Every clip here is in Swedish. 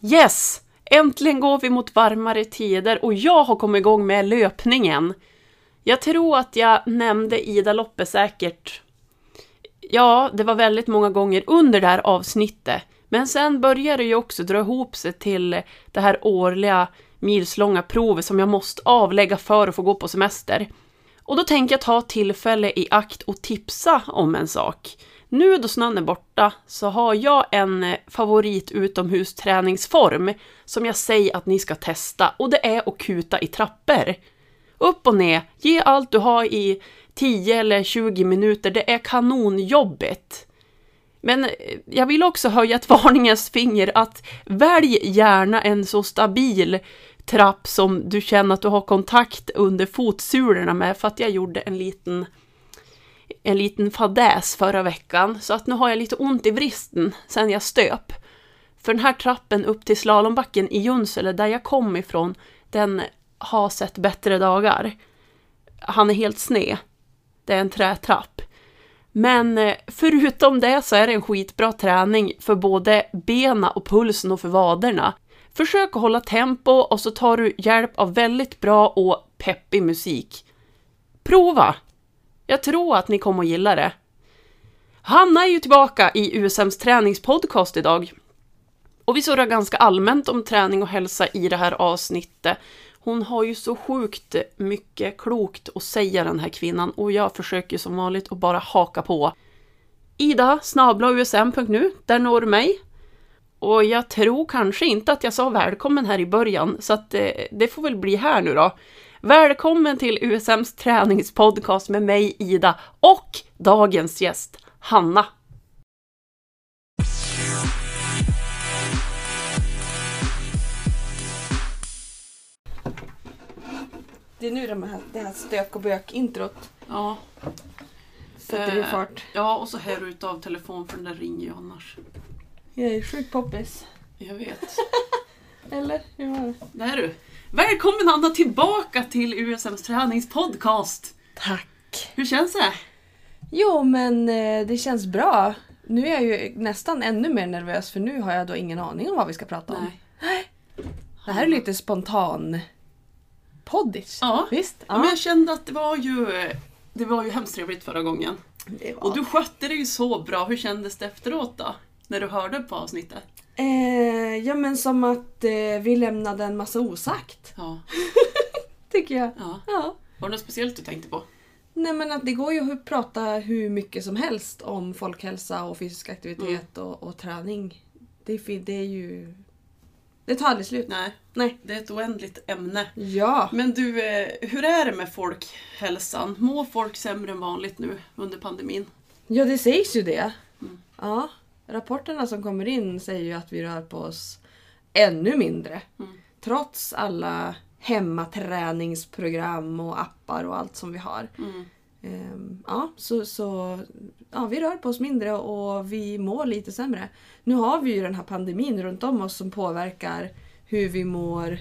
Yes! Äntligen går vi mot varmare tider och jag har kommit igång med löpningen. Jag tror att jag nämnde Ida Loppe säkert. Ja, det var väldigt många gånger under det här avsnittet. Men sen började det ju också dra ihop sig till det här årliga milslånga provet som jag måste avlägga för att få gå på semester. Och då tänker jag ta tillfälle i akt och tipsa om en sak. Nu då snön är borta så har jag en eh, favorit utomhusträningsform som jag säger att ni ska testa och det är att kuta i trappor. Upp och ner, ge allt du har i 10 eller 20 minuter, det är kanonjobbigt. Men eh, jag vill också höja ett varningens finger att välj gärna en så stabil trapp som du känner att du har kontakt under fotsulorna med för att jag gjorde en liten en liten fadäs förra veckan så att nu har jag lite ont i vristen sen jag stöp. För den här trappen upp till slalombacken i Junsele där jag kom ifrån, den har sett bättre dagar. Han är helt sned. Det är en trätrapp. Men eh, förutom det så är det en skitbra träning för både bena och pulsen och för vaderna. Försök att hålla tempo och så tar du hjälp av väldigt bra och peppig musik. Prova! Jag tror att ni kommer att gilla det. Hanna är ju tillbaka i USMs träningspodcast idag. Och vi surrar ganska allmänt om träning och hälsa i det här avsnittet. Hon har ju så sjukt mycket klokt att säga den här kvinnan och jag försöker som vanligt att bara haka på. Ida snabla usm.nu, där når du mig. Och jag tror kanske inte att jag sa välkommen här i början, så att det, det får väl bli här nu då. Välkommen till USMs träningspodcast med mig Ida och dagens gäst Hanna. Det är nu de här, det här stök och bök-introt Ja. sätter i Eh, fart. Ja, och så här ut av telefon för den där ringer ju annars. Jag är sjukt poppis. Jag vet. Eller? Hur var det? Det är du. Välkommen Anna tillbaka till USMs träningspodcast. Tack! Hur känns det? Jo, men eh, det känns bra. Nu är jag ju nästan ännu mer nervös för nu har jag då ingen aning om vad vi ska prata om. Nej. Det här är lite spontan poddis. Ja. Visst? Ja. Men jag kände att det var ju det var ju hemskt trevligt förra gången. Det var- Och du skötte det ju så bra. Hur kändes det efteråt då? När du hörde på avsnittet? Eh, ja men som att eh, vi lämnade en massa osagt. Ja. Tycker jag. ja. Ja. Var det något speciellt du tänkte på? Nej men att det går ju att prata hur mycket som helst om folkhälsa och fysisk aktivitet och, och träning. Det, det är ju... Det tar aldrig slut. Nej, Nej. det är ett oändligt ämne. Ja. Men du, eh, hur är det med folkhälsan? Mår folk sämre än vanligt nu under pandemin? Ja det sägs ju det. Mm. Ja. Rapporterna som kommer in säger ju att vi rör på oss ännu mindre. Mm. Trots alla hemmaträningsprogram och appar och allt som vi har. Mm. Ehm, ja, så, så ja, vi rör på oss mindre och vi mår lite sämre. Nu har vi ju den här pandemin runt om oss som påverkar hur vi mår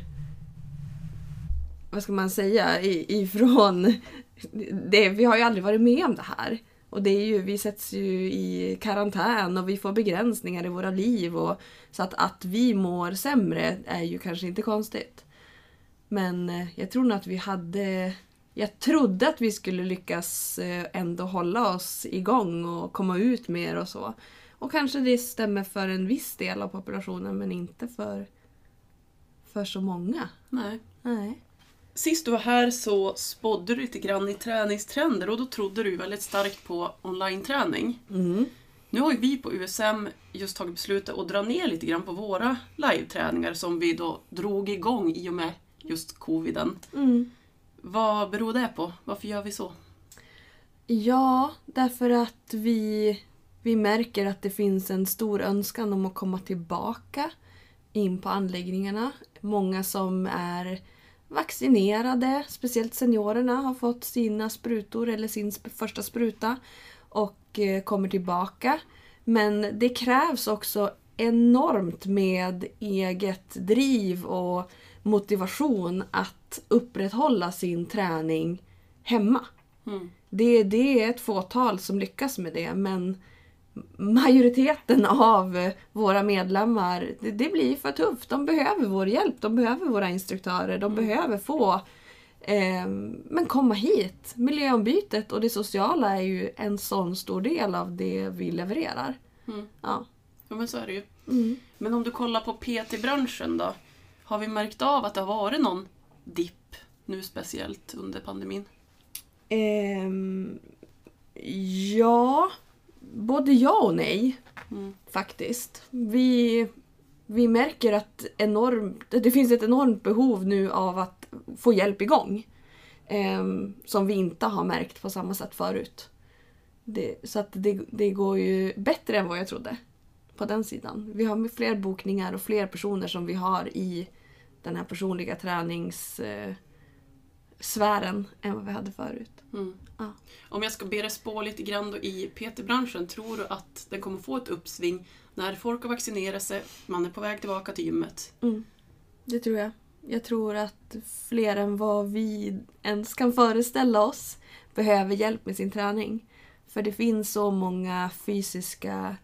vad ska man säga, i- ifrån... Det, vi har ju aldrig varit med om det här. Och det är ju, vi sätts ju i karantän och vi får begränsningar i våra liv. Och, så att, att vi mår sämre är ju kanske inte konstigt. Men eh, jag tror nog att vi hade... Jag trodde att vi skulle lyckas eh, ändå hålla oss igång och komma ut mer och så. Och kanske det stämmer för en viss del av populationen men inte för, för så många. Nej. Nej. Sist du var här så spådde du lite grann i träningstrender och då trodde du väldigt starkt på online-träning. Mm. Nu har ju vi på USM just tagit beslutet att dra ner lite grann på våra live-träningar som vi då drog igång i och med just coviden. Mm. Vad beror det på? Varför gör vi så? Ja, därför att vi, vi märker att det finns en stor önskan om att komma tillbaka in på anläggningarna. Många som är vaccinerade, speciellt seniorerna, har fått sina sprutor eller sin första spruta och eh, kommer tillbaka. Men det krävs också enormt med eget driv och motivation att upprätthålla sin träning hemma. Mm. Det, det är ett fåtal som lyckas med det men majoriteten av eh, våra medlemmar, det, det blir för tufft. De behöver vår hjälp, de behöver våra instruktörer, de behöver få eh, men komma hit. Miljöombytet och det sociala är ju en sån stor del av det vi levererar. Mm. Ja. Ja, men så är det ju. Mm. Men om du kollar på PT-branschen då? Har vi märkt av att det har varit någon dipp nu speciellt under pandemin? Ehm, ja, både ja och nej Mm. faktiskt. Vi, vi märker att enormt, det finns ett enormt behov nu av att få hjälp igång. Ehm, som vi inte har märkt på samma sätt förut. Det, så att det, det går ju bättre än vad jag trodde på den sidan. Vi har fler bokningar och fler personer som vi har i den här personliga träningssfären eh, än vad vi hade förut. Mm. Ja. Om jag ska be dig spå lite grann då i PT-branschen, tror du att den kommer få ett uppsving när folk har vaccinerat sig, man är på väg tillbaka till gymmet? Mm, det tror jag. Jag tror att fler än vad vi ens kan föreställa oss behöver hjälp med sin träning. För det finns så många fysiska,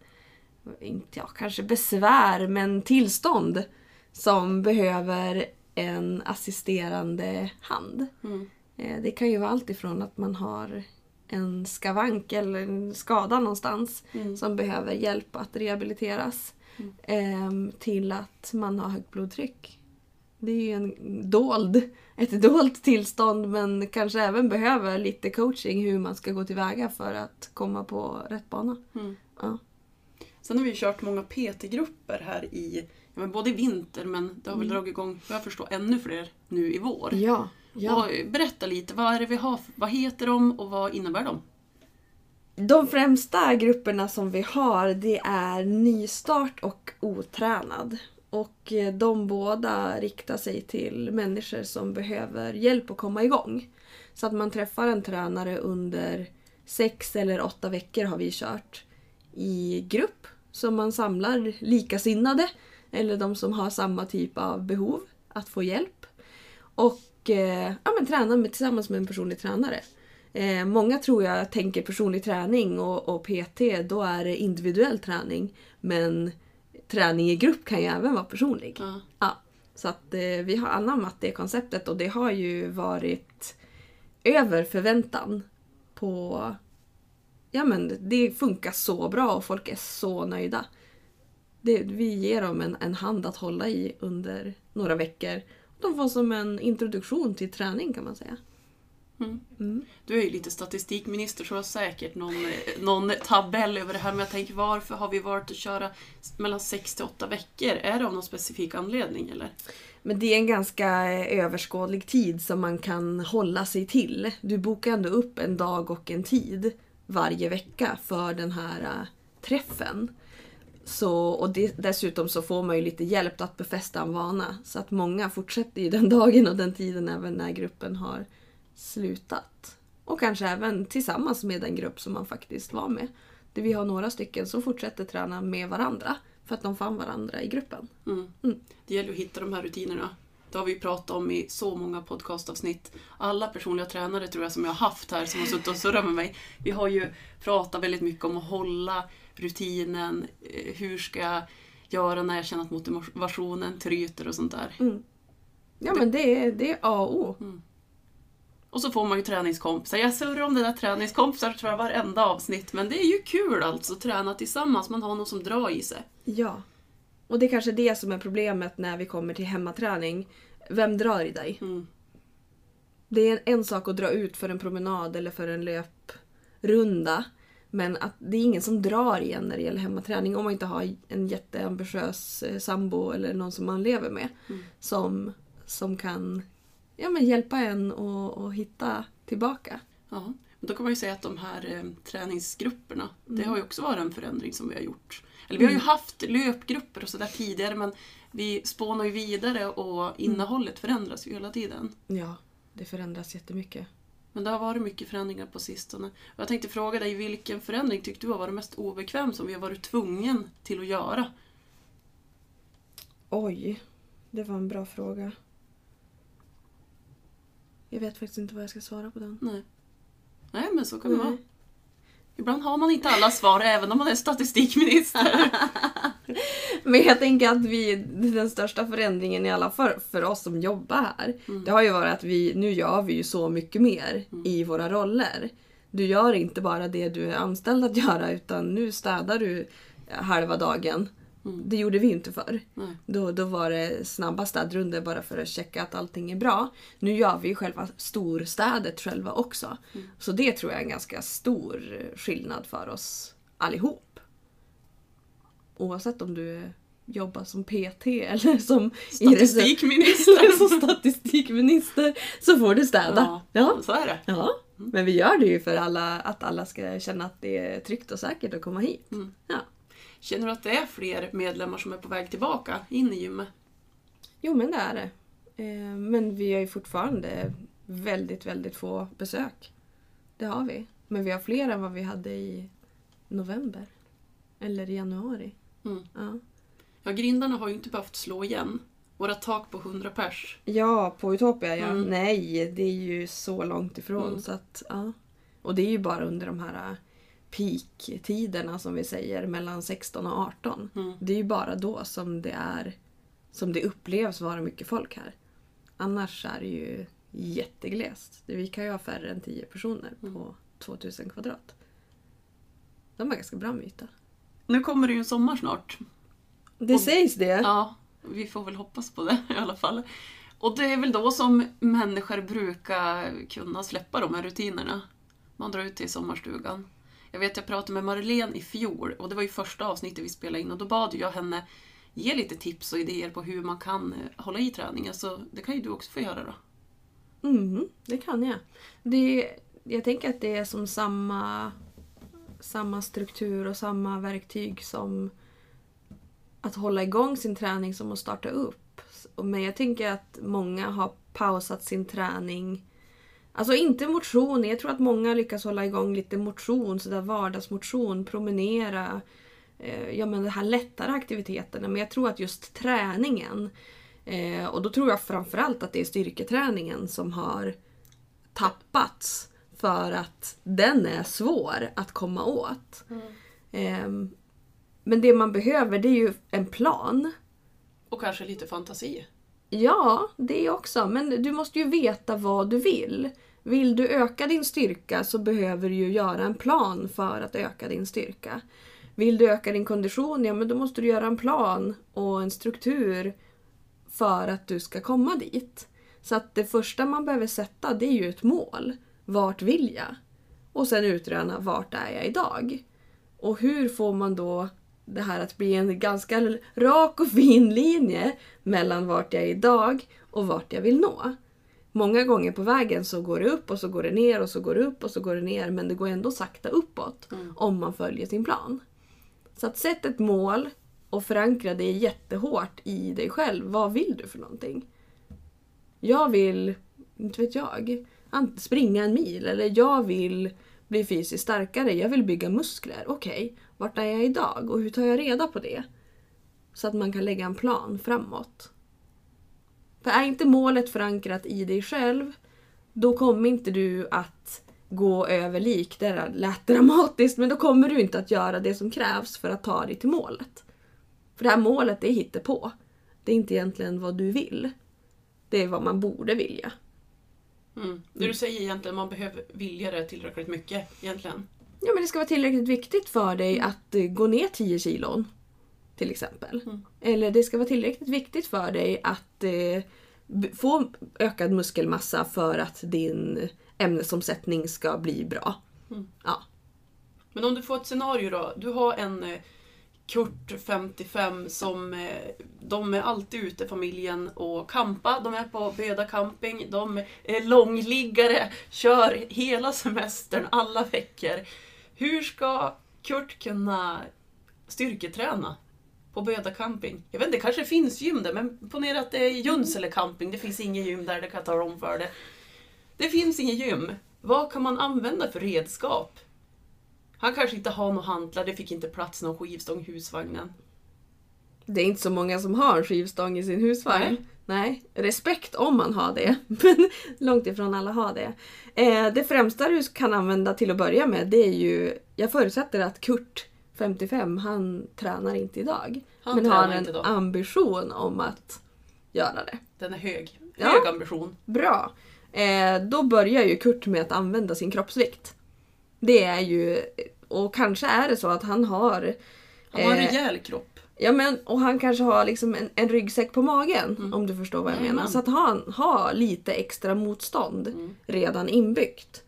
inte ja, kanske besvär, men tillstånd som behöver en assisterande hand. Mm. Eh, Det kan ju vara allt ifrån att man har en skavank eller en skada någonstans Mm. som behöver hjälp att rehabiliteras. ehm, till att man har högt blodtryck. Det är ju en dold, ett dolt tillstånd men kanske även behöver lite coaching hur man ska gå tillväga för att komma på rätt bana. Mm. Ja. Sen har vi kört många PT-grupper här i, ja, både i vinter men det har väl Mm. dragit igång, vad jag förstår, ännu fler nu i vår. Ja, ja. Och berätta lite, vad är det vi har, vad heter de och vad innebär de? De främsta grupperna som vi har det är nystart och otränad. Och eh, de båda riktar sig till människor som behöver hjälp att komma igång. Så att man träffar en tränare under sex eller åtta veckor har vi kört i grupp. Så man samlar likasinnade eller de som har samma typ av behov att få hjälp. Och eh, ja, men träna med, tillsammans med en personlig tränare. Eh, många tror jag tänker personlig träning och, och PT, då är det individuell träning. Men träning i grupp kan ju även vara personlig. Ja. Ja, så att eh, vi har anammat det konceptet och det har ju varit över förväntan på... Ja men det funkar så bra och folk är så nöjda. Det, vi ger dem en, en hand att hålla i under några veckor. De får som en introduktion till träning kan man säga. Mm. Mm. Du är ju lite statistikminister så du har säkert någon, eh, någon tabell över det här men jag tänker varför har vi varit att köra mellan 6 till 8 veckor? Är det av någon specifik anledning eller? Men det är en ganska eh, överskådlig tid som man kan hålla sig till. Du bokar ändå upp en dag och en tid varje vecka för den här eh, träffen. Så, och det, dessutom så får man ju lite hjälp att befästa en vana. Så att många fortsätter ju den dagen och den tiden även när gruppen har slutat. Och kanske även tillsammans med den grupp som man faktiskt var med. Det vi har några stycken som fortsätter träna med varandra för att de fann varandra i gruppen. Mm. Mm. Det gäller att hitta de här rutinerna. Det har vi pratat om i så många podcastavsnitt. Alla personliga tränare tror jag som jag har haft här som har suttit och surrat med mig. Vi har ju pratat väldigt mycket om att hålla rutinen. eh, Hur ska jag göra när jag känner att motivationen tryter och sånt där. Mm. Ja men det är, det är A och O. Och så får man ju träningskompisar. Jag surrar om det där träningskompisar tror jag varenda avsnitt. Men det är ju kul alltså att träna tillsammans. Man har någon som drar i sig. Ja. Och det är kanske det som är problemet när vi kommer till hemmaträning. Vem drar i dig? Mm. Det är en, en sak att dra ut för en promenad eller för en löprunda. Men att det är ingen som drar igen när det gäller hemmaträning om man inte har en jätteambitiös eh, sambo eller någon som man lever med. Mm. Som, som kan ja, men hjälpa en och, och hitta tillbaka. Ja. Men då kan man ju säga att de här eh, träningsgrupperna, det har ju också varit en förändring som vi har gjort. Eller vi har ju haft löpgrupper och sådär tidigare men vi spånar ju vidare och innehållet förändras ju hela tiden. Ja, det förändras jättemycket. Men det har varit mycket förändringar på sistone. Och jag tänkte fråga dig, vilken förändring tyckte du har varit mest obekväm som vi har varit tvungen till att göra? Oj, det var en bra fråga. Jag vet faktiskt inte vad jag ska svara på den. Nej. Nej, men så kan det vara. Ibland har man inte alla svar även om man är statistikminister. Men jag tänker att vi, den största förändringen i alla fall för oss som jobbar här, det har ju varit att vi, nu gör vi ju så mycket mer i våra roller. Du gör inte bara det du är anställd att göra utan nu städar du halva dagen. Det gjorde vi inte förr. Nej. Då, då var det snabba städrunder bara för att checka att allting är bra. Nu gör vi själva storstädet själva också. Så det tror jag är en ganska stor skillnad för oss allihop. Oavsett om du jobbar som PT eller som Statistikminister. eller som statistikminister så får du städa. Ja. så är det. Ja. Men vi gör det ju för alla, att alla ska känna att det är tryggt och säkert att komma hit. Mm. Ja. Känner du att det är fler medlemmar som är på väg tillbaka in i gymmet? Jo men det är det. Eh, Men vi har ju fortfarande väldigt, väldigt få besök. Det har vi. Men vi har fler än vad vi hade i november. Eller i januari. Mm. Ja, Ja, grindarna har ju inte behövt slå igen. Våra tak på 100 pers. ja på Utopia ja. Mm. Nej, det är ju så långt ifrån. Mm. Så att, ja. Och det är ju bara under de här peak-tiderna som vi säger, mellan 16 och 18. Mm. Det är ju bara då som det är som det upplevs vara mycket folk här. Annars är det ju jätteglest. Vi kan ju ha färre än 10 personer Mm. på 2000 kvadrat. De har ganska bra med yta. Nu kommer det ju en sommar snart. Det Och- sägs det. Ja, vi får väl hoppas på det i alla fall. Och det är väl då som människor brukar kunna släppa de här rutinerna. Man drar ut till sommarstugan. Jag vet, jag pratade med Marlene i fjol och det var ju första avsnittet vi spelade in och då bad jag henne ge lite tips och idéer på hur man kan eh, hålla i träningen. Så det kan ju du också få göra då. Mm, det kan jag. Det, jag tänker att det är som samma, samma struktur och samma verktyg som att hålla igång sin träning som att starta upp. Men jag tänker att många har pausat sin träning. Alltså inte motion, jag tror att många lyckas hålla igång lite motion, sådär vardagsmotion, promenera. Eh, ja men de här lättare aktiviteterna. Men jag tror att just träningen Eh, och då tror jag framförallt att det är styrketräningen som har tappats. För att den är svår att komma åt. Ehm, men det man behöver det är ju en plan. Och kanske lite fantasi. Ja, det också. Men du måste ju veta vad du vill. Vill du öka din styrka så behöver du ju göra en plan för att öka din styrka. Vill du öka din kondition, ja men då måste du göra en plan och en struktur för att du ska komma dit. Så att det första man behöver sätta det är ju ett mål. Vart vill jag? Och sen utröna vart är jag idag? Och hur får man då det här att bli en ganska rak och fin linje mellan vart jag är idag och vart jag vill nå. Många gånger på vägen så går det upp och så går det ner och så går det upp och så går det ner men det går ändå sakta uppåt om man följer sin plan. Så att sätt ett mål och förankra det jättehårt i dig själv. Vad vill du för någonting? Jag vill, inte vet jag, springa en mil eller jag vill bli fysiskt starkare, jag vill bygga muskler. Okej, vart är jag idag och hur tar jag reda på det? Så att man kan lägga en plan framåt. För är inte målet förankrat i dig själv, då kommer inte du att gå över lik. Det lät dramatiskt, men då kommer du inte att göra det som krävs för att ta dig till målet. För det här målet, det är på. Det är inte egentligen vad du vill. Det är vad man borde vilja. Mm. Det du säger egentligen, man behöver vilja det tillräckligt mycket egentligen. Ja, men det ska vara tillräckligt viktigt för dig att eh, gå ner 10 kilon. Till exempel. Mm. Eller det ska vara tillräckligt viktigt för dig att eh, få ökad muskelmassa för att din ämnesomsättning ska bli bra. Mm. Ja. Men om du får ett scenario då. Du har en eh, Kurt 55 som eh, de är alltid ute familjen och kampa. De är på Böda camping. De är långliggare, kör hela semestern, alla veckor. Hur ska Kurt kunna styrketräna på Böda camping? Jag vet inte, det kanske finns gym där, men ponera att det är Junsele camping. Det finns inget gym där, det kan jag tala om för det. Det finns inget gym. Vad kan man använda för redskap? Han kanske inte har några hantlar, det fick inte plats någon skivstång i husvagnen. Det är inte så många som har en skivstång i sin husvagn. Nej. Nej. Respekt om man har det, men långt ifrån alla har det. Eh, det främsta du kan använda till att börja med det är ju, jag förutsätter att Kurt 55, han tränar inte idag. Han men tränar har en ambition om att göra det. Den är hög. Ja. Hög ambition. Bra. Eh, då börjar ju Kurt med att använda sin kroppsvikt. Det är ju, och kanske är det så att han har Han har en Eh, rejäl kropp. Ja men och han kanske har liksom en, en ryggsäck på magen Mm. om du förstår vad jag menar. Så att han har lite extra motstånd Mm. redan inbyggt.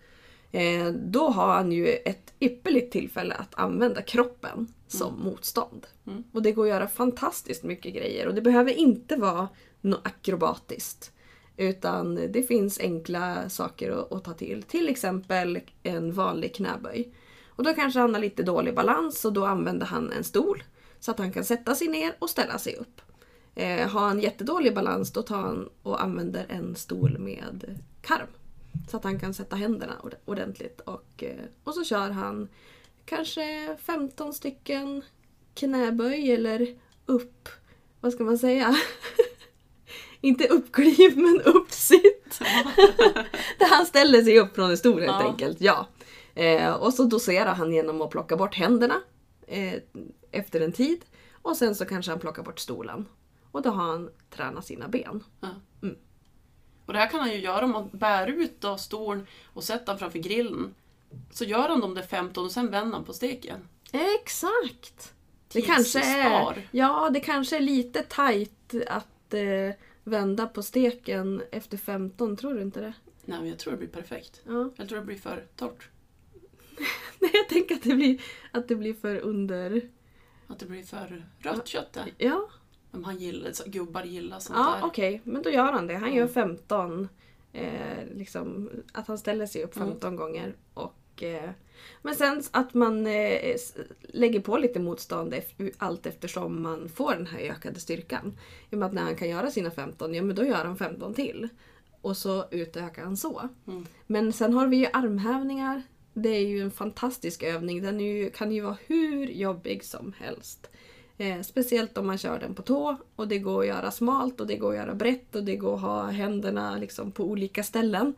Eh, då har han ju ett ypperligt tillfälle att använda kroppen som motstånd. Mm. Och det går att göra fantastiskt mycket grejer och det behöver inte vara något akrobatiskt. Utan det finns enkla saker att, att ta till. Till exempel en vanlig knäböj. Och då kanske han har lite dålig balans och då använder han en stol. Så att han kan sätta sig ner och ställa sig upp. Eh, har han jättedålig balans då tar han och använder en stol med karm. Så att han kan sätta händerna ordentligt. Och, eh, och så kör han kanske 15 stycken knäböj eller upp... Vad ska man säga? Inte uppkliv men uppsitt. Där han ställer sig upp från en stol helt Ja. enkelt. Ja. Eh, och så doserar han genom att plocka bort händerna eh, efter en tid. Och sen så kanske han plockar bort stolen. Och då har han tränat sina ben. Ja. Mm. Och det här kan han ju göra om man bär ut då stolen och sätter den framför grillen. Så gör han de där 15 och sen vänder han på steken. Exakt! Det kanske, är, ja, det kanske är lite tajt att eh, vända på steken efter 15, tror du inte det? Nej men jag tror det blir perfekt. Ja. Jag tror det blir för torrt. Nej, jag tänker att det blir, att det blir för under... Att det blir för rött kött där. Ja, Men han gillar, så gubbar gillar sånt ja där. okej. Men då gör han det. Han gör Mm. 15. Eh, liksom, att han ställer sig upp Mm. 15 gånger. Och, eh, men sen att man eh, lägger på lite motstånd allt eftersom man får den här ökade styrkan. I och med att när han kan göra sina 15, ja men då gör han 15 till. Och så utökar han så. Mm. Men sen har vi ju armhävningar. Det är ju en fantastisk övning. Den ju, kan ju vara hur jobbig som helst. Eh, speciellt om man kör den på tå och det går att göra smalt och det går att göra brett och det går att ha händerna liksom på olika ställen.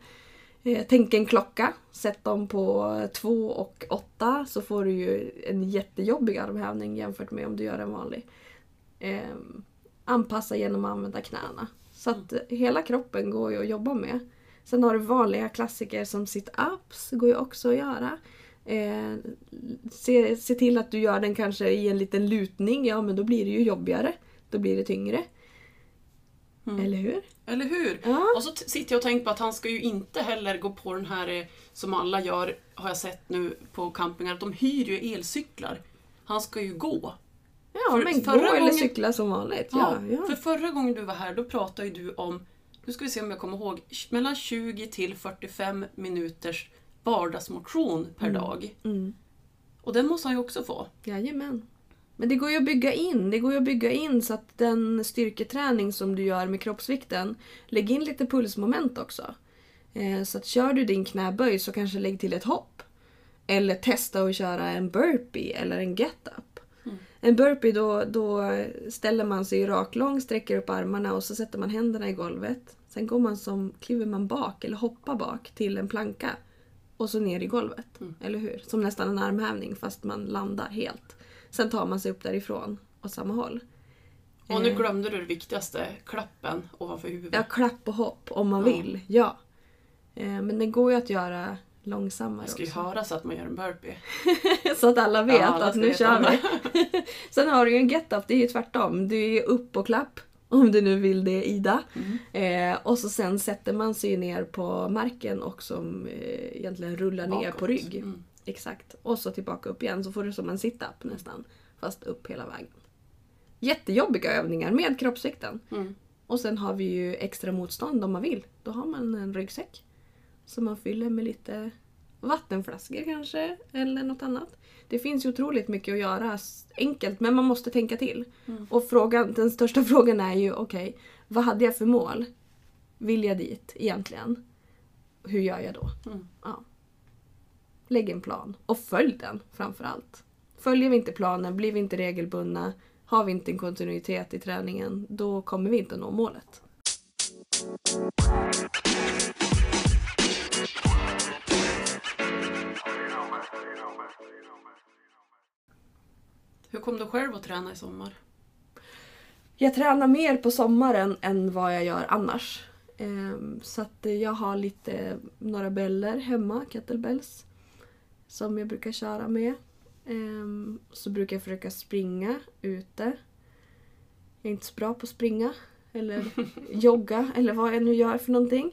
Eh, tänk en klocka, sätt dem på 2 och 8 så får du ju en jättejobbig armhävning jämfört med om du gör en vanlig. Eh, anpassa genom att använda knäna. Så att hela kroppen går ju att jobba med. Sen har du vanliga klassiker som sit-ups, går ju också att göra. Eh, se, se till att du gör den kanske i en liten lutning, ja men då blir det ju jobbigare. Då blir det tyngre. Mm. Eller hur? Eller hur? Ja. Och så sitter jag och tänker på att han ska ju inte heller gå på den här eh, som alla gör, har jag sett nu på campingar, att de hyr ju elcyklar. Han ska ju gå. Ja, För- men gå förra eller gången- cykla som vanligt. Ja, Ja. För förra gången du var här, då pratade ju du om, nu ska vi se om jag kommer ihåg, mellan 20 till 45 minuters vardagsmotion per dag. Mm. Och den måste han ju också få. Jajamän. Men det går ju att bygga in. Det går ju att bygga in så att den styrketräning som du gör med kroppsvikten, lägg in lite pulsmoment också. Eh, så att kör du din knäböj så kanske lägg till ett hopp. Eller testa att köra en burpee eller en get-up. Mm. En burpee då, då ställer man sig raklång, sträcker upp armarna och så sätter man händerna i golvet. Sen går man som, kliver man bak eller hoppar bak till en planka. Och så ner i golvet. Mm. Eller hur? Som nästan en armhävning fast man landar helt. Sen tar man sig upp därifrån åt samma håll. Och nu Eh. glömde du det viktigaste, klappen ovanför huvudet. Ja, klapp och hopp om man Ja. vill. Ja. Eh, Men det går ju att göra långsammare Jag ska ju också. höra så att man gör en burpee. Så att alla vet Ja, alla att nu kör vi. Sen har du ju en get-up, det är ju tvärtom. Du är ju upp och klapp. Om du nu vill det Ida. Mm. Eh, och så sen sätter man sig ner på marken och som eh, egentligen rullar ner Bakåt. på rygg. Mm. Exakt. Och så tillbaka upp igen så får du som en sit-up nästan. Fast upp hela vägen. Jättejobbiga övningar med kroppsvikten. Mm. Och sen har vi ju extra motstånd om man vill. Då har man en ryggsäck. Som man fyller med lite vattenflaskor kanske. Eller något annat. Det finns ju otroligt mycket att göra enkelt men man måste tänka till. Mm. Och frågan, den största frågan är ju okej, vad hade jag för mål? Vill jag dit egentligen? Hur gör jag då? Mm. Ja. Lägg en plan och följ den framför allt. Följer vi inte planen, blir vi inte regelbundna, har vi inte en kontinuitet i träningen, då kommer vi inte nå målet. Hur kom du själv att träna i sommar? Jag tränar mer på sommaren än vad jag gör annars. Ehm, Så att jag har lite, några beller hemma, kettlebells. Som jag brukar köra med. Ehm, Så brukar jag försöka springa ute. Jag är inte så bra på att springa. Eller jogga eller vad jag nu gör för någonting.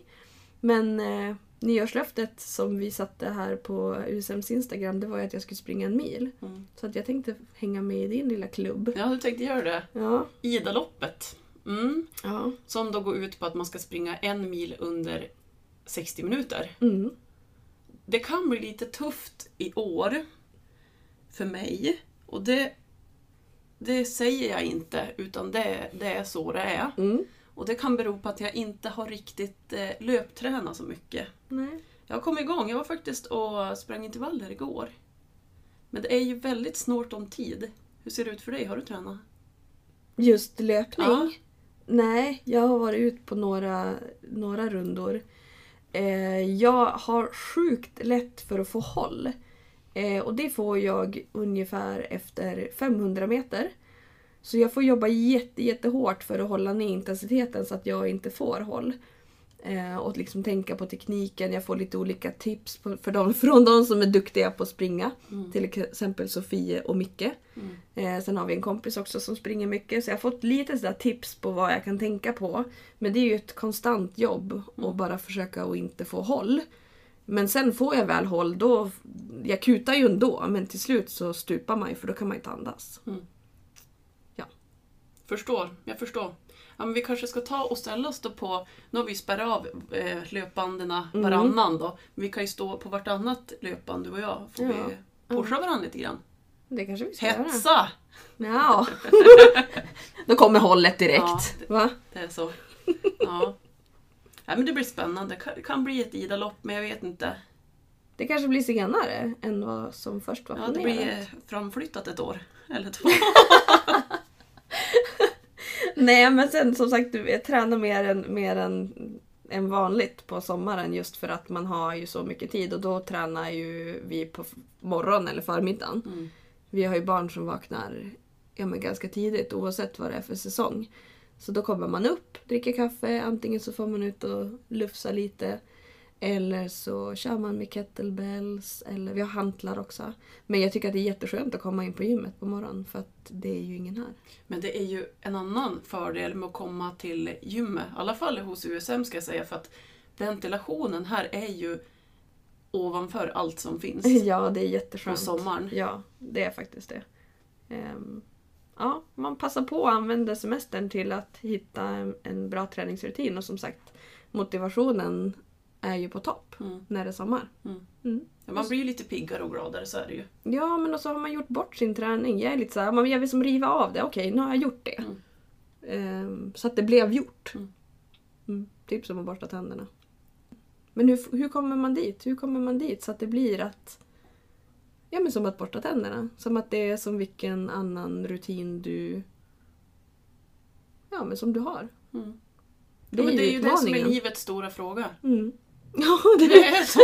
Men eh, nyårslöftet som vi satte här på USMs Instagram det var ju att jag skulle springa en mil. Mm. Så att jag tänkte hänga med i din lilla klubb. Ja, du tänkte göra det. Ja. Idaloppet. Mm. Ja. Som då går ut på att man ska springa en mil under 60 minuter. Mm. Det kan bli lite tufft i år för mig. Och det, det säger jag inte, utan det, det är så det är. Mm. Och det kan bero på att jag inte har riktigt eh, löptränat så mycket. Nej. Jag kommit igång. Jag var faktiskt och sprang intervaller igår. Men det är ju väldigt snålt om tid. Hur ser det ut för dig? Har du tränat? Just löpning? Ja. Nej, jag har varit ut på några, några rundor. Eh, jag har sjukt lätt för att få håll. Eh, och det får jag ungefär efter 500 meter. Så jag får jobba jätte, jättehårt för att hålla ner intensiteten så att jag inte får håll. Eh, och liksom tänka på tekniken. Jag får lite olika tips på, för de, från de som är duktiga på att springa. Mm. Till exempel Sofie och Micke. Mm. Eh, sen har vi en kompis också som springer mycket. Så jag har fått lite sådär tips på vad jag kan tänka på. Men det är ju ett konstant jobb att bara försöka att inte få håll. Men sen får jag väl håll, då... Jag kutar ju ändå men till slut så stupar man ju för då kan man inte andas. Förstår, jag förstår. Ja, men vi kanske ska ta och ställa oss då på, nu har vi spärrat av eh, löpbanden Mm. varannan då. Men vi kan ju stå på vartannat löpband du och jag. Får Ja. vi pusha varandra lite grann. Det kanske vi ska göra. Hetsa! Ja. då kommer hållet direkt. Ja, Va? Det är så. Ja. ja men det blir spännande. Det kan, det kan bli ett idalopp men jag vet inte. Det kanske blir senare än vad som först var Ja, det planerat. blir framflyttat ett år. Eller två. Nej men sen som sagt, du, tränar mer än, mer än, än vanligt på sommaren just för att man har ju så mycket tid och då tränar ju vi på morgonen eller förmiddagen. Mm. Vi har ju barn som vaknar ja, men ganska tidigt oavsett vad det är för säsong. Så då kommer man upp, dricker kaffe, antingen så får man ut och lufsa lite eller så kör man med kettlebells eller vi har hantlar också. Men jag tycker att det är jätteskönt att komma in på gymmet på morgonen för att det är ju ingen här. Men det är ju en annan fördel med att komma till gymmet. I alla fall hos USM ska jag säga. För att ventilationen här är ju ovanför allt som finns Ja, det är på jätteskönt. sommaren. Ja, det är faktiskt det. Ehm, ja, man passar på att använda semestern till att hitta en bra träningsrutin och som sagt motivationen är ju på topp Mm. när det är sommar. Mm. Mm. Ja, man blir ju lite piggare och gladare, så är det ju. Ja, men också har man gjort bort sin träning. Jag är lite såhär, men jag vill som riva av det. Okej, nu har jag gjort det. Ehm, så att det blev gjort. Mm. Mm, typ som att borsta tänderna. Men hur, hur kommer man dit? Hur kommer man dit så att det blir att... Ja men som att borsta tänderna. Som att det är som vilken annan rutin du... Ja men som du har. Det ja, men det är ju det som är livets stora fråga. Mm. Ja, det är så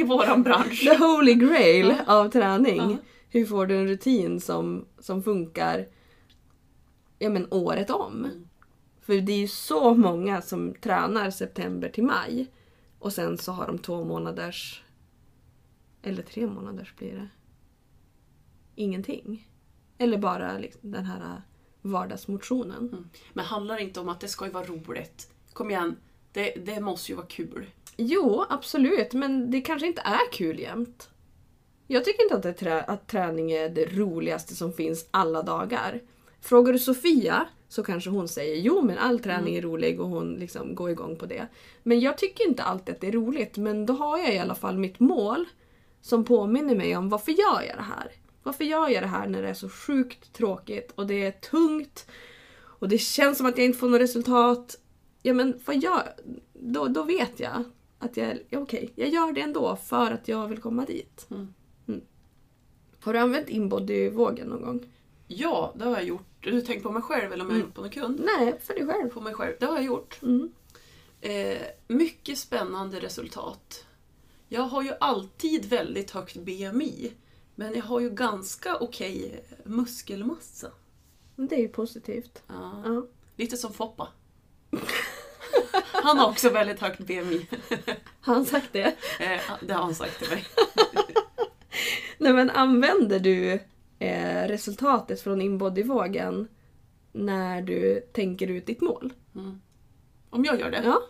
i våran bransch. The holy grail Ja. av träning. Ja. Hur får du en rutin som, som funkar ja, men året om? Mm. För det är ju så många som tränar september till maj och sen så har de två månaders eller tre månaders blir det. Ingenting. Eller bara liksom den här vardagsmotionen. Mm. Men handlar det inte om att det ska ju vara roligt? Kom igen, det, det måste ju vara kul. Jo, absolut, men det kanske inte är kul jämt. Jag tycker inte att, det trä- att träning är det roligaste som finns alla dagar. Frågar du Sofia så kanske hon säger jo men all träning är rolig och hon liksom går igång på det. Men jag tycker inte alltid att det är roligt men då har jag i alla fall mitt mål som påminner mig om varför gör jag det här? Varför gör jag det här när det är så sjukt tråkigt och det är tungt och det känns som att jag inte får något resultat. Ja men vad gör då, då vet jag att jag, ja, okej, jag gör det ändå för att jag vill komma dit. Mm. Har du använt inbodyvågen någon gång? Ja, det har jag gjort Du tänker på mig själv eller om jag har gjort på någon kund? Nej, för dig själv. På mig själv. Det har jag gjort. Mm. Eh, mycket spännande resultat. Jag har ju alltid väldigt högt BMI. Men jag har ju ganska okej muskelmassa. Men Det är ju positivt. Ja. Ja. Lite som Foppa. Han har också väldigt högt BMI. Har han sagt det? Eh, det har han sagt till mig. Nej men använder du eh, resultatet från inbodyvågen när du tänker ut ditt mål? Mm. Om jag gör det? Ja.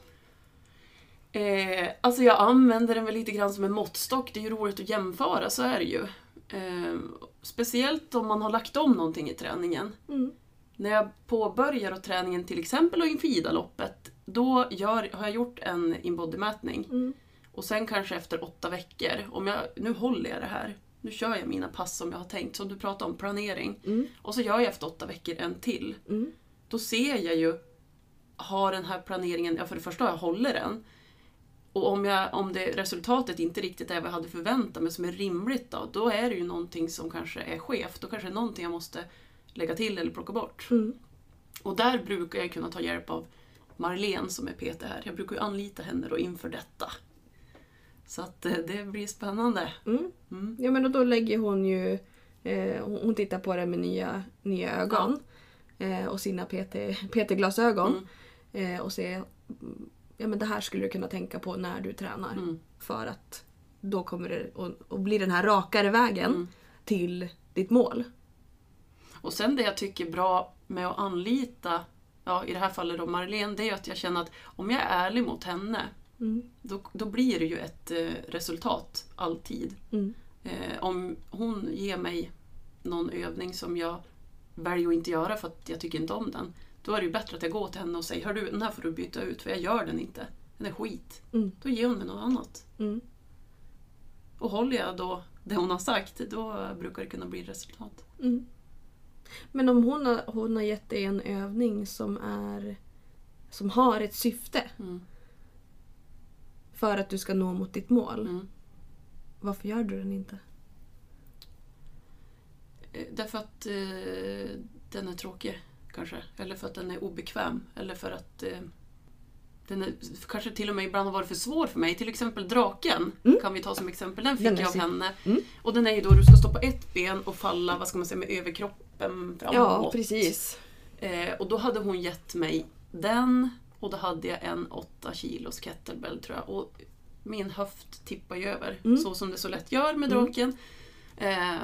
Eh, alltså jag använder den väl lite grann som en måttstock. Det är ju roligt att jämföra, så är det ju. Eh, speciellt om man har lagt om någonting i träningen. Mm. När jag påbörjar och träningen till exempel och inför Idaloppet, då gör, har jag gjort en inbodymätning. Mm. Och sen kanske efter åtta veckor, om jag, nu håller jag det här. Nu kör jag mina pass som jag har tänkt, som du pratade om, planering. Mm. Och så gör jag efter åtta veckor en till. Mm. Då ser jag ju, har den här planeringen, ja för det första jag håller den. Och om, jag, om det resultatet inte riktigt är vad jag hade förväntat mig som är rimligt då, då är det ju någonting som kanske är skevt. Då kanske det är någonting jag måste lägga till eller plocka bort. Mm. Och där brukar jag kunna ta hjälp av Marlene som är PT här. Jag brukar ju anlita henne då inför detta. Så att eh, det blir spännande. Mm. Mm. Ja men då lägger hon ju... Eh, hon tittar på det med nya, nya ögon. Eh, och sina PT, PT-glasögon. Mm. Eh, och ser... Ja men det här skulle du kunna tänka på när du tränar. Mm. För att då kommer det att, att bli den här rakare vägen Mm. till ditt mål. Och sen det jag tycker är bra med att anlita, ja i det här fallet då Marlene, det är att jag känner att om jag är ärlig mot henne, Mm. då, då blir det ju ett eh, resultat alltid. Mm. Eh, om hon ger mig någon övning som jag väljer att inte göra för att jag tycker inte om den, då är det ju bättre att jag går till henne och säger Hör du, den här får du byta ut för jag gör den inte. Den är skit. Mm. Då ger hon mig något annat. Mm. Och håller jag då det hon har sagt, då brukar det kunna bli resultat. Men om hon har, hon har gett dig en övning som är som har ett syfte Mm. för att du ska nå mot ditt mål. Mm. Varför gör du den inte? Eh, Därför att eh, den är tråkig, kanske. Eller för att den är obekväm. Eller för att eh, den är, kanske till och med ibland har varit för svår för mig. Till exempel draken Mm. kan vi ta som exempel. Den fick Den jag av henne. Mm. Och den är ju då du ska stå på ett ben och falla, vad ska man säga, med överkroppen framåt. Ja, precis. Eh, och då hade hon gett mig den och då hade jag en 8 kilos kettlebell tror jag. Och min höft tippar ju över, Mm. så som det så lätt gör med Mm. draken. Eh,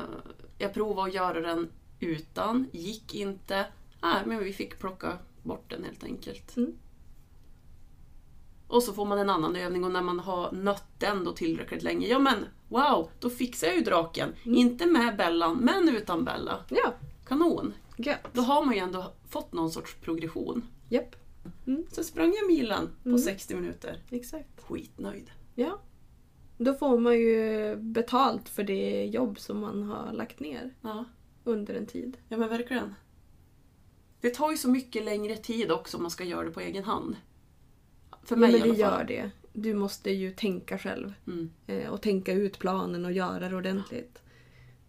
jag provade att göra den utan, gick inte. Nej, men vi fick plocka bort den helt enkelt. Mm. Och så får man en annan övning och när man har nött den då tillräckligt länge, ja men wow, då fixar jag ju draken. Mm. Inte med Bellan, men utan Bella. Ja, Kanon! gött. Då har man ju ändå fått någon sorts progression. Japp, Så sprang jag milen på Mm. 60 minuter. exakt. Skitnöjd. Ja. Då får man ju betalt för det jobb som man har lagt ner Ja, under en tid. ja men verkligen. Det tar ju så mycket längre tid också om man ska göra det på egen hand. För Ja, mig men i det alla fall. gör det. Du måste ju tänka själv. Mm. eh, Och tänka ut planen och göra det ordentligt.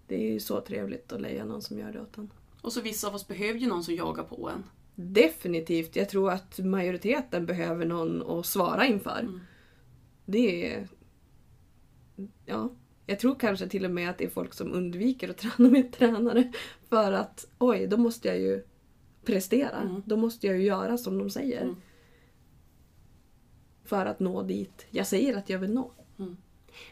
Det är ju så trevligt att leja någon som gör det åt en. Och så vissa av oss behöver ju någon som jagar på en. Definitivt. Jag tror att majoriteten behöver någon att svara inför. Mm. Det är... Ja. Jag tror kanske till och med att det är folk som undviker att träna med tränare. För att oj, då måste jag ju prestera. Mm. Då måste jag ju göra som de säger. Mm. För att nå dit jag säger att jag vill nå.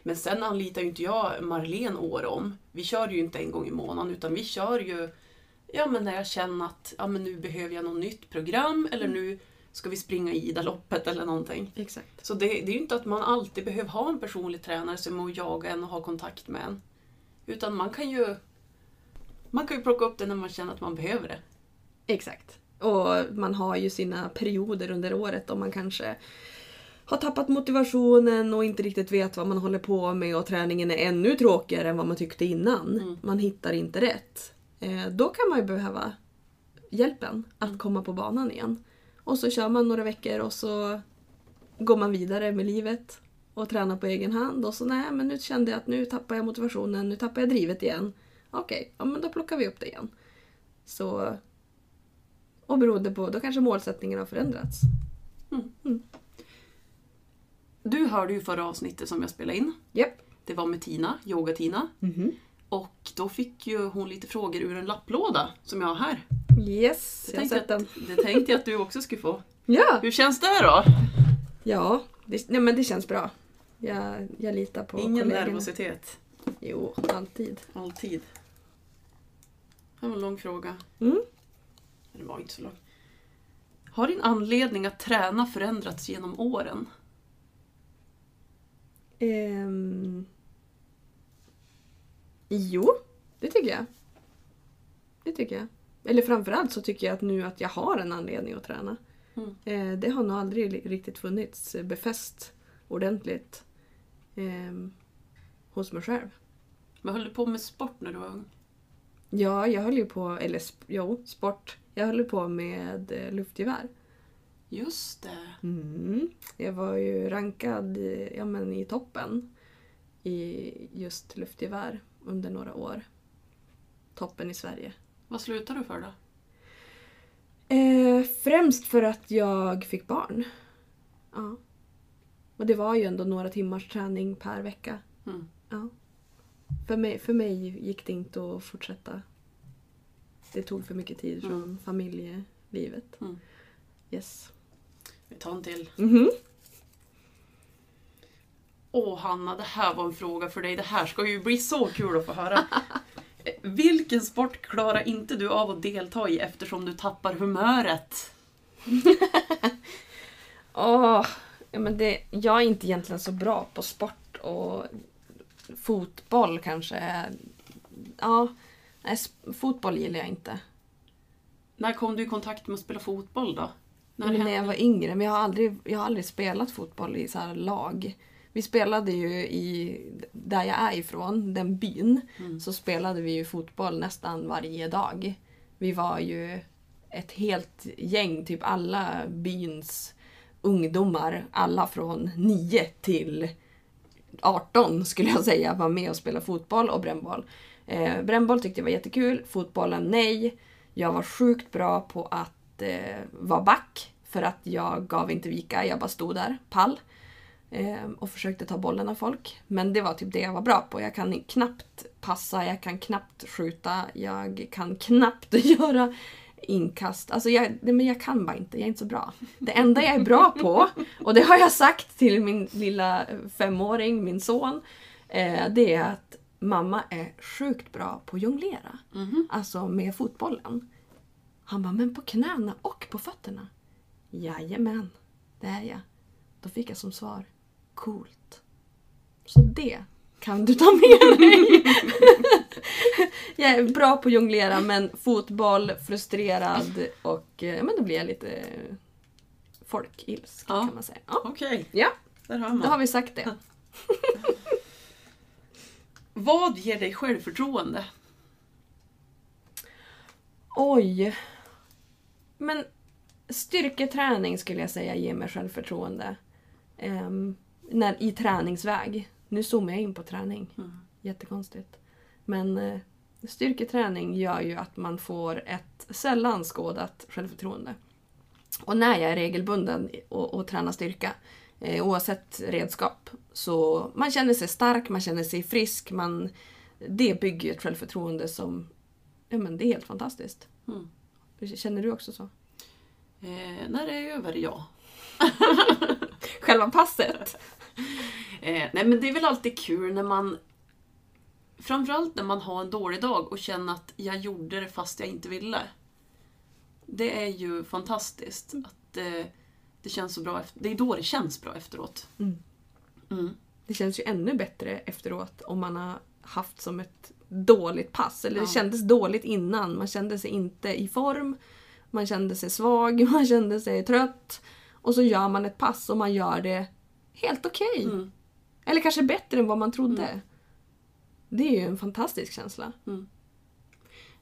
Men sen anlitar ju inte jag Marlene år om. Vi kör ju inte en gång i månaden utan vi kör ju ja, men när jag känner att ja, men nu behöver jag något nytt program eller nu ska vi springa Ida-loppet eller någonting. Exakt. Så det, det är ju inte att man alltid behöver ha en personlig tränare som och jaga en och ha kontakt med en. Utan man kan ju man kan ju plocka upp det när man känner att man behöver det. Exakt. Och man har ju sina perioder under året då man kanske har tappat motivationen och inte riktigt vet vad man håller på med och träningen är ännu tråkigare än vad man tyckte innan. Mm. Man hittar inte rätt. Eh, då kan man ju behöva hjälpen att komma på banan igen. Och så kör man några veckor och så går man vidare med livet och tränar på egen hand och så nej men nu kände jag att nu tappar jag motivationen, nu tappar jag drivet igen. Okej, ja men då plockar vi upp det igen. Så Och beroende på, då kanske målsättningen har förändrats. Du hörde ju förra avsnittet som jag spelade in. Japp. Det var med Tina, Yoga-Tina. Mhm. Och då fick ju hon lite frågor ur en lapplåda som jag har här. Yes, Det jag har tänkte, sett den. att, det tänkte jag att du också skulle få. Ja, Hur känns det då? ja det, nej, men det känns bra. Jag, jag litar på Ingen kollegorna. nervositet. Jo, alltid. Alltid. Det var en lång fråga. Mm. Det var inte så lång. Har din anledning att träna förändrats genom åren? Ehm. Jo, det tycker jag. Det tycker jag. Eller framförallt så tycker jag att nu att jag har en anledning att träna. Mm. Eh, det har nog aldrig riktigt funnits eh, befäst ordentligt ehm, hos mig själv. Men höll du på med sport när du var ung? Ja, jag höll ju på, eller sp- jo, sport. Jag höll på med eh, luftgevär. Just det. Mm. Jag var ju rankad ja, men i toppen i just luftgevär under några år. Toppen i Sverige. Vad slutade du för då? Eh, främst för att jag fick barn. Ja. Och det var ju ändå några timmars träning per vecka. Mm. Ja. För, mig, för mig gick det inte att fortsätta. Det tog för mycket tid från Mm. familjelivet. Mm. Yes. Vi tar en till. Mhm. Åh Hanna, det här var en fråga för dig. Det här ska ju bli så kul att få höra. Vilken sport klarar inte du av att delta i eftersom du tappar humöret? Åh, ja, men det, jag är inte egentligen så bra på sport och fotboll kanske. Ja, nej, fotboll gillar jag inte. När kom du i kontakt med att spela fotboll då? När när jag var yngre, men jag har aldrig, jag har aldrig spelat fotboll i så här lag. Vi spelade ju i, där jag är ifrån, den byn, Mm. så spelade vi ju fotboll nästan varje dag. Vi var ju ett helt gäng, typ alla byns ungdomar, alla från 9 till 18 skulle jag säga, var med och spelade fotboll och brännboll. Eh, brännboll tyckte jag var jättekul, fotbollen nej. Jag var sjukt bra på att eh, vara back för att jag gav inte vika, jag bara stod där, pall. Eh, och försökte ta bollen av folk. Men det var typ det jag var bra på. Jag kan knappt passa, jag kan knappt skjuta, jag kan knappt göra inkast. Alltså jag, men jag kan bara inte, jag är inte så bra. Det enda jag är bra på, och det har jag sagt till min lilla femåring, min son, eh, det är att mamma är sjukt bra på att jonglera. Mhm. Alltså med fotbollen. Han bara, men på knäna och på fötterna? Jajamän, det är jag. Då fick jag som svar, coolt. Så det kan du ta med dig. jag är bra på att jonglera men fotboll, frustrerad och eh, men då blir jag lite folkilsk Ja. kan man säga. Ja, Okej, ja där hör då har man. vi sagt det. Vad ger dig självförtroende? Oj. Men styrketräning skulle jag säga ger mig självförtroende. Ehm, när, I träningsväg. Nu zoomar jag in på träning. Mm. Jättekonstigt. Men eh, styrketräning gör ju att man får ett sällan skådat självförtroende. Och när jag är regelbunden och, och tränar styrka, eh, oavsett redskap, så man känner sig stark, man känner sig frisk, man, det bygger ett självförtroende som, ja men det är helt fantastiskt. Mm. Känner du också så? Eh, när det är över, ja. Själva passet? Eh, nej men det är väl alltid kul när man Framförallt när man har en dålig dag och känner att jag gjorde det fast jag inte ville. Det är ju fantastiskt. att eh, Det känns så bra. Efter, det är då det känns bra efteråt. Mm. Mm. Det känns ju ännu bättre efteråt om man har haft som ett dåligt pass. Eller det kändes dåligt innan. Man kände sig inte i form. Man kände sig svag, man kände sig trött. Och så gör man ett pass och man gör det helt okej. Mm. Eller kanske bättre än vad man trodde. Det är ju en fantastisk känsla.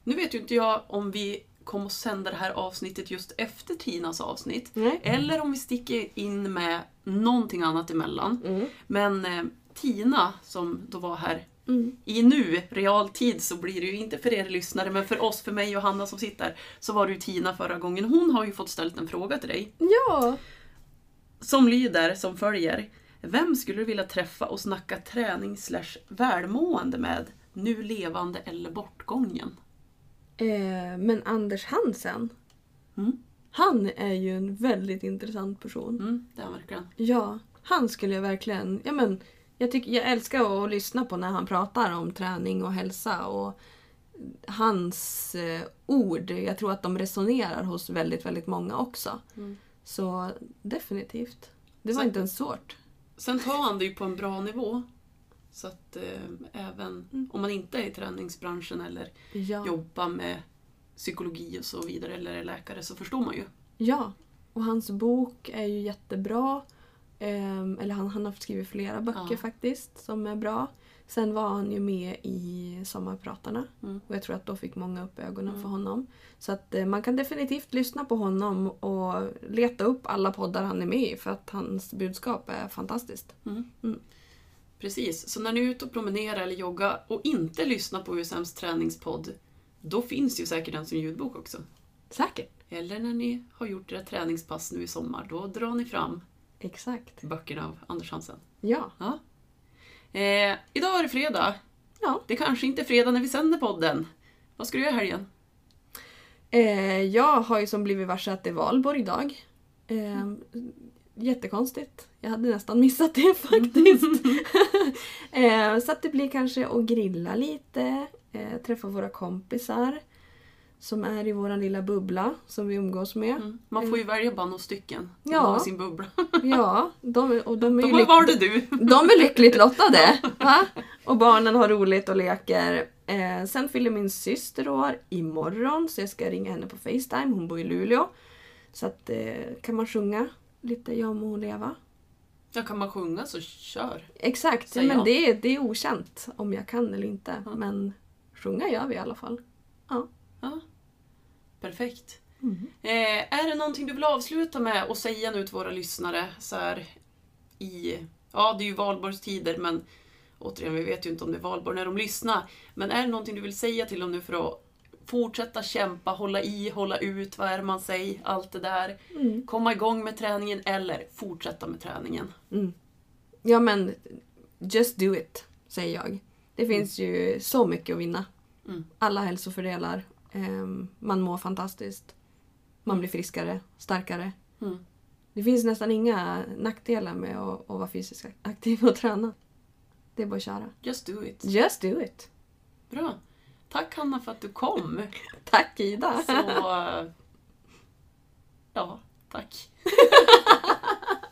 Nu vet ju inte jag om vi kommer att sända det här avsnittet just efter Tinas avsnitt. Eller om vi sticker in med någonting annat emellan. Mm. Men eh, Tina, som då var här Mm. I nu, realtid, så blir det ju inte för er lyssnare, men för oss, för mig och Hanna som sitter, så var det ju Tina förra gången. Hon har ju fått ställt en fråga till dig. Ja. Som lyder som följer. Vem skulle du vilja träffa och snacka träning slash välmående med? Nu levande eller bortgången? Eh, men Anders Hansen, Mm. han är ju en väldigt intressant person. Mm, det är han verkligen. Ja, han skulle jag verkligen... Ja, men, jag, tycker, jag älskar att lyssna på när han pratar om träning och hälsa. Och hans eh, ord, jag tror att de resonerar hos väldigt, väldigt många också. Mm. Så definitivt. Det var Så- inte ens svårt. Sen tar han det ju på en bra nivå. Så att eh, även Mm. om man inte är i träningsbranschen eller Ja. jobbar med psykologi och så vidare eller är läkare så förstår man ju. ja. Och hans bok är ju jättebra. Ehm, eller han, han har skrivit flera böcker Ja. faktiskt som är bra. Sen var han ju med i Sommarpratarna. Mm. Och jag tror att då fick många upp ögonen Mm. för honom. Så att eh, man kan definitivt lyssna på honom och leta upp alla poddar han är med i för att hans budskap är fantastiskt. Mm. Mm. Precis, så när ni är ute och promenerar eller joggar och inte lyssnar på USMs träningspodd, då finns ju säkert den som ljudbok också. Säkert. Eller när ni har gjort era träningspass nu i sommar, då drar ni fram Exakt. böckerna av Anders Hansen. Ja. Ja. Eh, idag är det fredag. Ja. Det kanske inte är fredag när vi sänder podden. Vad ska du göra i helgen? Eh, jag har ju som blivit varse att det är valborg idag. Eh, jättekonstigt. Jag hade nästan missat det faktiskt. eh, så att det blir kanske att grilla lite, eh, träffa våra kompisar som är i vår lilla bubbla som vi umgås med. Mm. Man får ju välja bara några stycken. som Ja. har sin bubbla. Ja, de, och de är ju var det du! De är lyckligt lottade. Va? Och barnen har roligt och leker. Eh, sen fyller min syster år imorgon så jag ska ringa henne på Facetime. Hon bor i Luleå. Så att eh, kan man sjunga lite Jag må leva. Ja, kan man sjunga så kör. Exakt, Säg men ja. det, är- det är okänt om jag kan eller inte. Ja. Men sjunga gör vi i alla fall. Ja. Perfekt. Mm. Eh, är det någonting du vill avsluta med och säga nu till våra lyssnare så här i... Ja, det är ju valborgstider men återigen, vi vet ju inte om det är valborg när de lyssnar. Men är det någonting du vill säga till dem nu för att fortsätta kämpa, hålla i, hålla ut, vad är det man säger, allt det där. Mm. Komma igång med träningen eller fortsätta med träningen. Mm. Ja men, just do it, säger jag. Det finns ju så mycket att vinna. Mm. Alla hälsofördelar. Ehm, man mår fantastiskt. Man blir friskare, starkare. Mm. Det finns nästan inga nackdelar med att, vara fysiskt aktiv och träna. Det är bara att köra. Just do it. Just do it. Bra. Tack Hanna för att du kom. tack Ida. Så... Ja, tack.